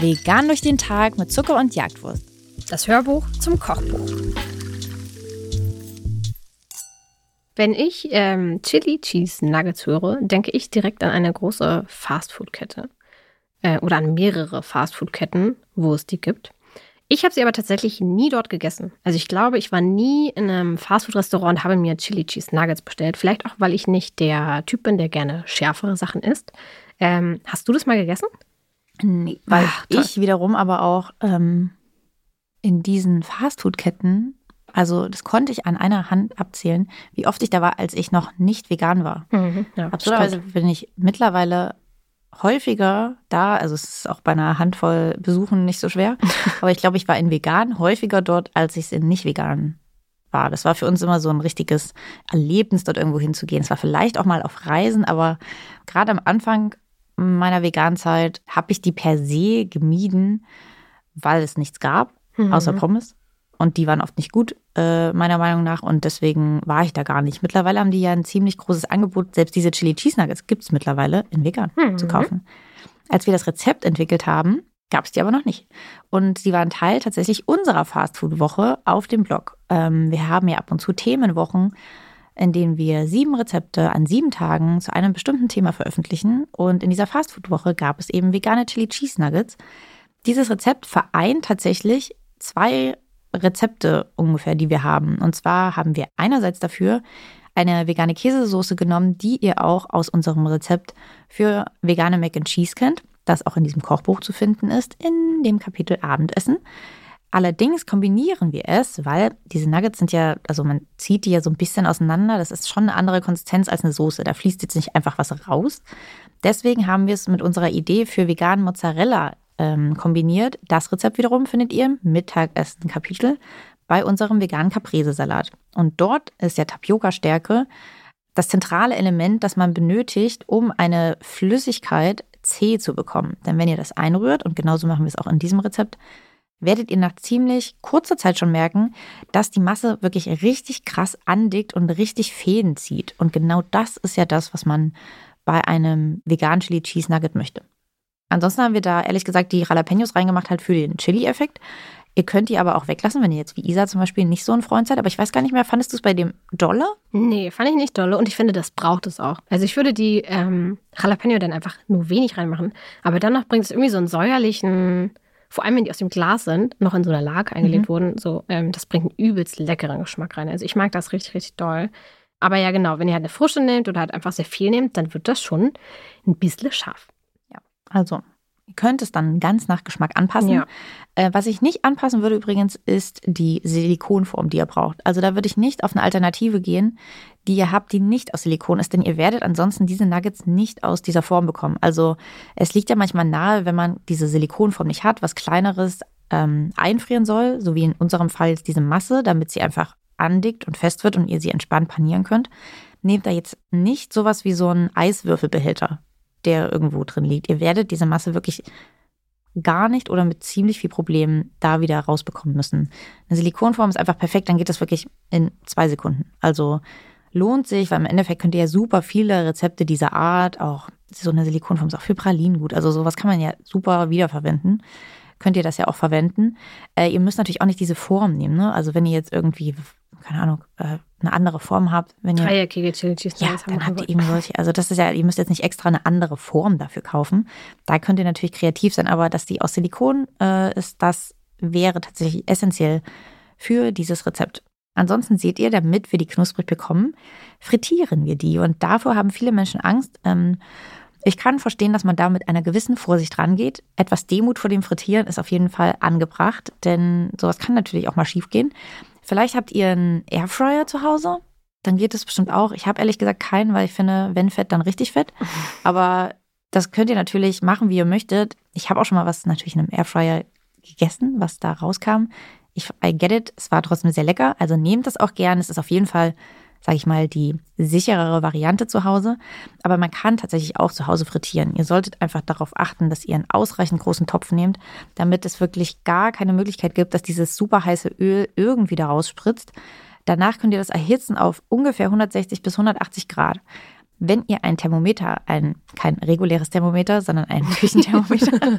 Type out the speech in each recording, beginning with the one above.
Vegan durch den Tag mit Zucker und Jagdwurst. Das Hörbuch zum Kochbuch. Wenn ich ähm, Chili Cheese Nuggets höre, denke ich direkt an eine große Fastfood-Kette. Äh, oder an mehrere Fastfood-Ketten, wo es die gibt. Ich habe sie aber tatsächlich nie dort gegessen. Also ich glaube, ich war nie in einem Fastfood-Restaurant und habe mir Chili Cheese Nuggets bestellt. Vielleicht auch, weil ich nicht der Typ bin, der gerne schärfere Sachen isst. Ähm, hast du das mal gegessen? Nee, weil Ach, ich wiederum aber auch ähm, in diesen Fastfood-Ketten also das konnte ich an einer Hand abzählen, wie oft ich da war, als ich noch nicht vegan war. Mhm, ja, Absurderweise bin ich mittlerweile häufiger da, also es ist auch bei einer Handvoll Besuchen nicht so schwer, aber ich glaube, ich war in vegan häufiger dort, als ich es in nicht vegan war. Das war für uns immer so ein richtiges Erlebnis, dort irgendwo hinzugehen. Es war vielleicht auch mal auf Reisen, aber gerade am Anfang meiner Veganzeit habe ich die per se gemieden, weil es nichts gab, mhm. außer Pommes. Und die waren oft nicht gut, äh, meiner Meinung nach. Und deswegen war ich da gar nicht. Mittlerweile haben die ja ein ziemlich großes Angebot. Selbst diese Chili Cheese Nuggets gibt es mittlerweile in vegan mhm. zu kaufen. Als wir das Rezept entwickelt haben, gab es die aber noch nicht. Und sie waren Teil tatsächlich unserer Fastfood-Woche auf dem Blog. Ähm, wir haben ja ab und zu Themenwochen, in denen wir sieben Rezepte an sieben Tagen zu einem bestimmten Thema veröffentlichen. Und in dieser Fastfood-Woche gab es eben vegane Chili Cheese Nuggets. Dieses Rezept vereint tatsächlich zwei Rezepte ungefähr, die wir haben. Und zwar haben wir einerseits dafür eine vegane Käsesoße genommen, die ihr auch aus unserem Rezept für vegane Mac and Cheese kennt, das auch in diesem Kochbuch zu finden ist, in dem Kapitel Abendessen. Allerdings kombinieren wir es, weil diese Nuggets sind ja, also man zieht die ja so ein bisschen auseinander. Das ist schon eine andere Konsistenz als eine Soße. Da fließt jetzt nicht einfach was raus. Deswegen haben wir es mit unserer Idee für veganen Mozzarella ähm, kombiniert. Das Rezept wiederum findet ihr im Mittagessen-Kapitel bei unserem veganen Caprese-Salat. Und dort ist ja Tapioca-Stärke das zentrale Element, das man benötigt, um eine Flüssigkeit zäh zu bekommen. Denn wenn ihr das einrührt, und genauso machen wir es auch in diesem Rezept, werdet ihr nach ziemlich kurzer Zeit schon merken, dass die Masse wirklich richtig krass andickt und richtig Fäden zieht. Und genau das ist ja das, was man bei einem veganen Chili Cheese Nugget möchte. Ansonsten haben wir da ehrlich gesagt die Jalapenos reingemacht, halt für den Chili-Effekt. Ihr könnt die aber auch weglassen, wenn ihr jetzt wie Isa zum Beispiel nicht so ein Freund seid. Aber ich weiß gar nicht mehr, fandest du es bei dem dolle? Nee, fand ich nicht dolle und ich finde, das braucht es auch. Also ich würde die ähm, Jalapeno dann einfach nur wenig reinmachen. Aber dann noch bringt es irgendwie so einen säuerlichen, vor allem wenn die aus dem Glas sind, noch in so einer Lage eingelegt mhm. wurden, so, ähm, das bringt einen übelst leckeren Geschmack rein. Also ich mag das richtig, richtig doll. Aber ja, genau, wenn ihr halt eine Frische nehmt oder halt einfach sehr viel nehmt, dann wird das schon ein bisschen scharf. Also, ihr könnt es dann ganz nach Geschmack anpassen. Ja. Äh, was ich nicht anpassen würde übrigens, ist die Silikonform, die ihr braucht. Also da würde ich nicht auf eine Alternative gehen, die ihr habt, die nicht aus Silikon ist, denn ihr werdet ansonsten diese Nuggets nicht aus dieser Form bekommen. Also es liegt ja manchmal nahe, wenn man diese Silikonform nicht hat, was kleineres ähm, einfrieren soll, so wie in unserem Fall jetzt diese Masse, damit sie einfach andickt und fest wird und ihr sie entspannt panieren könnt. Nehmt da jetzt nicht sowas wie so einen Eiswürfelbehälter der irgendwo drin liegt. Ihr werdet diese Masse wirklich gar nicht oder mit ziemlich viel Problemen da wieder rausbekommen müssen. Eine Silikonform ist einfach perfekt, dann geht das wirklich in zwei Sekunden. Also lohnt sich, weil im Endeffekt könnt ihr ja super viele Rezepte dieser Art, auch so eine Silikonform ist auch für Pralinen gut. Also sowas kann man ja super wiederverwenden. Könnt ihr das ja auch verwenden. Äh, ihr müsst natürlich auch nicht diese Form nehmen. Ne? Also wenn ihr jetzt irgendwie keine Ahnung, äh, eine andere Form habt. Wenn ihr, Dreieckige Chili Cheese Ja, dann habt ihr eben solche. Also das ist ja, ihr müsst jetzt nicht extra eine andere Form dafür kaufen. Da könnt ihr natürlich kreativ sein, aber dass die aus Silikon äh, ist, das wäre tatsächlich essentiell für dieses Rezept. Ansonsten seht ihr, damit wir die knusprig bekommen, frittieren wir die. Und davor haben viele Menschen Angst. Ähm, ich kann verstehen, dass man da mit einer gewissen Vorsicht rangeht. Etwas Demut vor dem Frittieren ist auf jeden Fall angebracht, denn sowas kann natürlich auch mal schiefgehen. Vielleicht habt ihr einen Airfryer zu Hause. Dann geht es bestimmt auch. Ich habe ehrlich gesagt keinen, weil ich finde, wenn fett, dann richtig fett. Aber das könnt ihr natürlich machen, wie ihr möchtet. Ich habe auch schon mal was natürlich in einem Airfryer gegessen, was da rauskam. Ich, I get it. Es war trotzdem sehr lecker. Also nehmt das auch gern. Es ist auf jeden Fall sage ich mal, die sicherere Variante zu Hause. Aber man kann tatsächlich auch zu Hause frittieren. Ihr solltet einfach darauf achten, dass ihr einen ausreichend großen Topf nehmt, damit es wirklich gar keine Möglichkeit gibt, dass dieses super heiße Öl irgendwie da rausspritzt. Danach könnt ihr das erhitzen auf ungefähr 160 bis 180 Grad. Wenn ihr ein Thermometer, ein kein reguläres Thermometer, sondern ein Küchenthermometer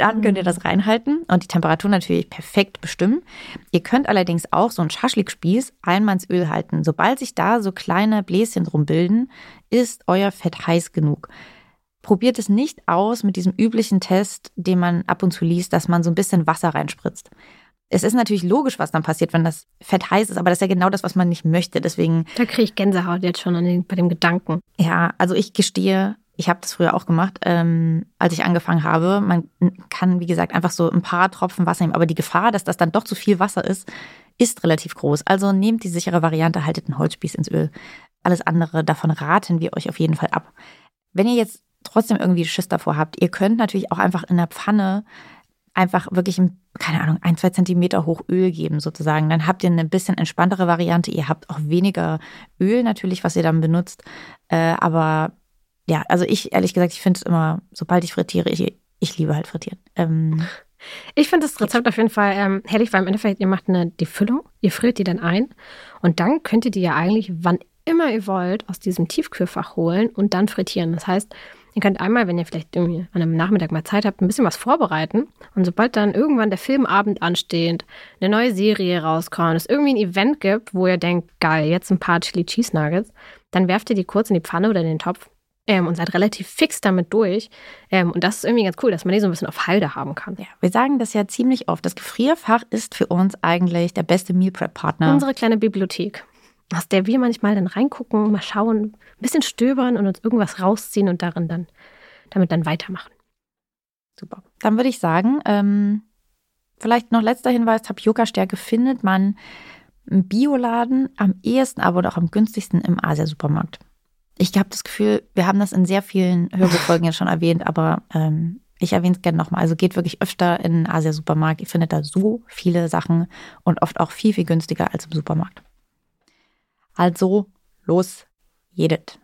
dann könnt ihr das reinhalten und die Temperatur natürlich perfekt bestimmen. Ihr könnt allerdings auch so einen Schaschlikspieß einmal ins Öl halten. Sobald sich da so kleine Bläschen drum bilden, ist euer Fett heiß genug. Probiert es nicht aus mit diesem üblichen Test, den man ab und zu liest, dass man so ein bisschen Wasser reinspritzt. Es ist natürlich logisch, was dann passiert, wenn das Fett heiß ist, aber das ist ja genau das, was man nicht möchte. Deswegen. Da kriege ich Gänsehaut jetzt schon den, bei dem Gedanken. Ja, also ich gestehe, ich habe das früher auch gemacht, ähm, als ich angefangen habe. Man kann, wie gesagt, einfach so ein paar Tropfen Wasser nehmen, aber die Gefahr, dass das dann doch zu viel Wasser ist, ist relativ groß. Also nehmt die sichere Variante, haltet einen Holzspieß ins Öl. Alles andere, davon raten wir euch auf jeden Fall ab. Wenn ihr jetzt trotzdem irgendwie Schiss davor habt, ihr könnt natürlich auch einfach in der Pfanne einfach wirklich, keine Ahnung, ein, zwei Zentimeter hoch Öl geben sozusagen. Dann habt ihr eine bisschen entspanntere Variante. Ihr habt auch weniger Öl natürlich, was ihr dann benutzt. Äh, aber ja, also ich, ehrlich gesagt, ich finde es immer, sobald ich frittiere, ich, ich liebe halt frittieren. Ähm, ich finde das Rezept auf jeden Fall ähm, herrlich, weil im Endeffekt ihr macht eine, die Füllung, ihr friert die dann ein und dann könnt ihr die ja eigentlich, wann immer ihr wollt, aus diesem Tiefkühlfach holen und dann frittieren. Das heißt, Ihr könnt einmal, wenn ihr vielleicht irgendwie an einem Nachmittag mal Zeit habt, ein bisschen was vorbereiten. Und sobald dann irgendwann der Filmabend ansteht, eine neue Serie rauskommt, es irgendwie ein Event gibt, wo ihr denkt, geil, jetzt ein paar Chili Cheese Nuggets, dann werft ihr die kurz in die Pfanne oder in den Topf ähm, und seid relativ fix damit durch. Ähm, und das ist irgendwie ganz cool, dass man die so ein bisschen auf Halde haben kann. Ja, wir sagen das ja ziemlich oft. Das Gefrierfach ist für uns eigentlich der beste Meal Prep Partner. Unsere kleine Bibliothek aus der wir manchmal dann reingucken, mal schauen, ein bisschen stöbern und uns irgendwas rausziehen und darin dann, damit dann weitermachen. Super. Dann würde ich sagen, ähm, vielleicht noch letzter Hinweis, Tapioca-Stärke findet man im Bioladen am ehesten, aber auch am günstigsten im Asia-Supermarkt. Ich habe das Gefühl, wir haben das in sehr vielen Hörbuchfolgen ja schon erwähnt, aber ähm, ich erwähne es gerne nochmal. Also geht wirklich öfter in den Asia-Supermarkt. Ihr findet da so viele Sachen und oft auch viel, viel günstiger als im Supermarkt. Also los, jedet.